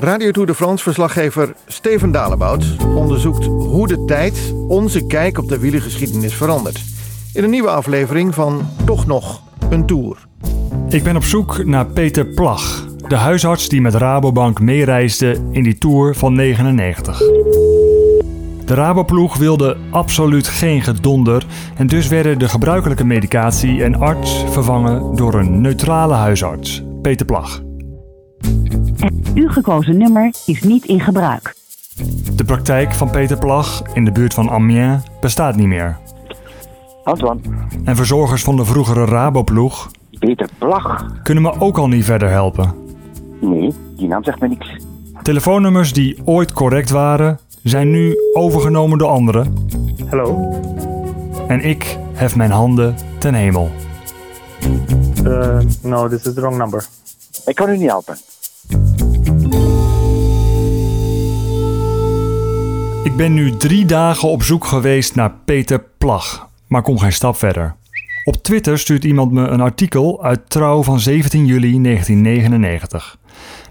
Radio Tour de France verslaggever Steven Dalebout onderzoekt hoe de tijd onze kijk op de wielergeschiedenis verandert. In een nieuwe aflevering van Toch nog een Tour. Ik ben op zoek naar Peter Plag, de huisarts die met Rabobank meereisde in die Tour van 99. De Raboploeg wilde absoluut geen gedonder en dus werden de gebruikelijke medicatie en arts vervangen door een neutrale huisarts, Peter Plag. Het u gekozen nummer is niet in gebruik. De praktijk van Peter Plag in de buurt van Amiens bestaat niet meer. Antoine, En verzorgers van de vroegere Raboploeg Peter Plag. kunnen me ook al niet verder helpen. Nee, die naam zegt me niks. Telefoonnummers die ooit correct waren, zijn nu overgenomen door anderen. Hello. En ik hef mijn handen ten hemel. Uh, no, this is the wrong number. Ik kan u niet helpen. Ben nu drie dagen op zoek geweest naar Peter Plag, maar kom geen stap verder. Op Twitter stuurt iemand me een artikel uit Trouw van 17 juli 1999.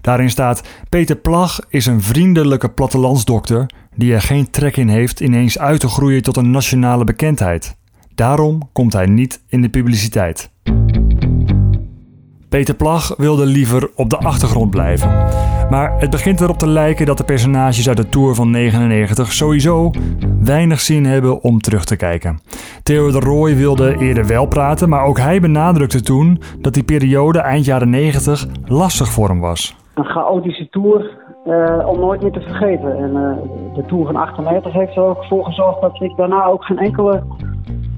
Daarin staat: Peter Plag is een vriendelijke plattelandsdokter die er geen trek in heeft ineens uit te groeien tot een nationale bekendheid. Daarom komt hij niet in de publiciteit. Peter Plag wilde liever op de achtergrond blijven. Maar het begint erop te lijken dat de personages uit de Tour van 99 sowieso weinig zin hebben om terug te kijken. Theo de Rooij wilde eerder wel praten, maar ook hij benadrukte toen dat die periode eind jaren 90 lastig voor hem was. Een chaotische tour eh, om nooit meer te vergeten. En eh, de tour van 98 heeft er ook voor gezorgd dat ik daarna ook geen enkele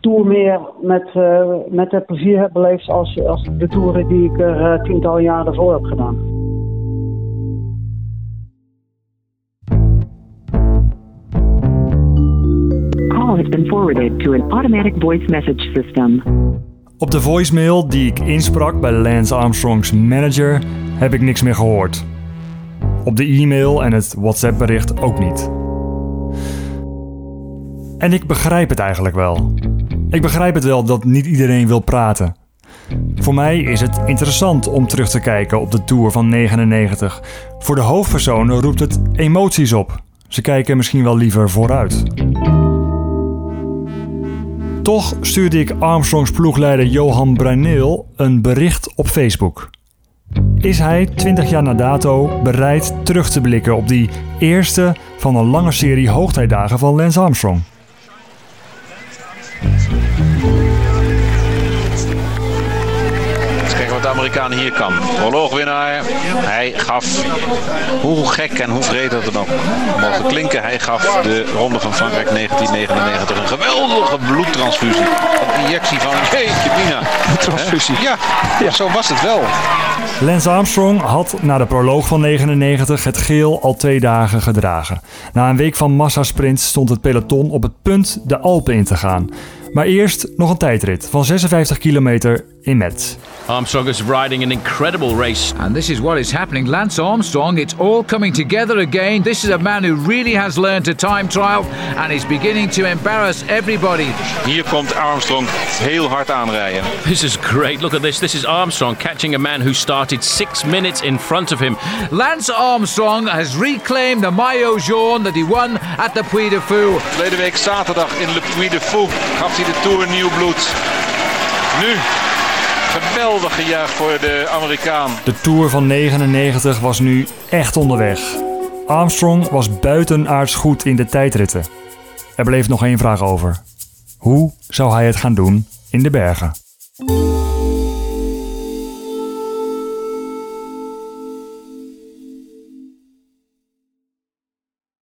tour meer met, eh, met het plezier heb beleefd als, als de toeren die ik er tientallen jaren ervoor heb gedaan. Forwarded to an automatic voice message system. Op de voicemail die ik insprak bij Lance Armstrongs manager heb ik niks meer gehoord. Op de e-mail en het WhatsApp-bericht ook niet. En ik begrijp het eigenlijk wel. Ik begrijp het wel dat niet iedereen wil praten. Voor mij is het interessant om terug te kijken op de Tour van 99. Voor de hoofdpersonen roept het emoties op. Ze kijken misschien wel liever vooruit. Toch stuurde ik Armstrongs ploegleider Johan Bruineel een bericht op Facebook. Is hij 20 jaar na dato bereid terug te blikken op die eerste van een lange serie hoogtijdagen van Lance Armstrong? Amerikaan hier kan. Proloogwinnaar. Hij gaf, hoe gek en hoe vreed dat het ook mogen klinken, hij gaf de Ronde van Frankrijk 1999 een geweldige bloedtransfusie. Een injectie van, jeetje mina. Transfusie. Ja, ja, zo was het wel. Lance Armstrong had na de proloog van 99 het geel al twee dagen gedragen. Na een week van massasprints stond het peloton op het punt de Alpen in te gaan. Maar eerst nog een tijdrit van 56 kilometer in Metz. Armstrong is riding an incredible race. And this is what is happening. Lance Armstrong, it's all coming together again. This is a man who really has learned to time trial and is beginning to embarrass everybody. Hier komt Armstrong heel hard aanrijden. This is great. Look at this. This is Armstrong catching a man who started six minutes in front of him. Lance Armstrong has reclaimed the maillot jaune that he won at the Puy de Fou. Verleden week zaterdag in Le Puy de Fou gaf hij de Tour nieuw bloed. Nu, geweldig gejuich voor de Amerikaan. De Tour van 99 was nu echt onderweg. Armstrong was buitenaards goed in de tijdritten. Er bleef nog één vraag over. Hoe zou hij het gaan doen in de bergen?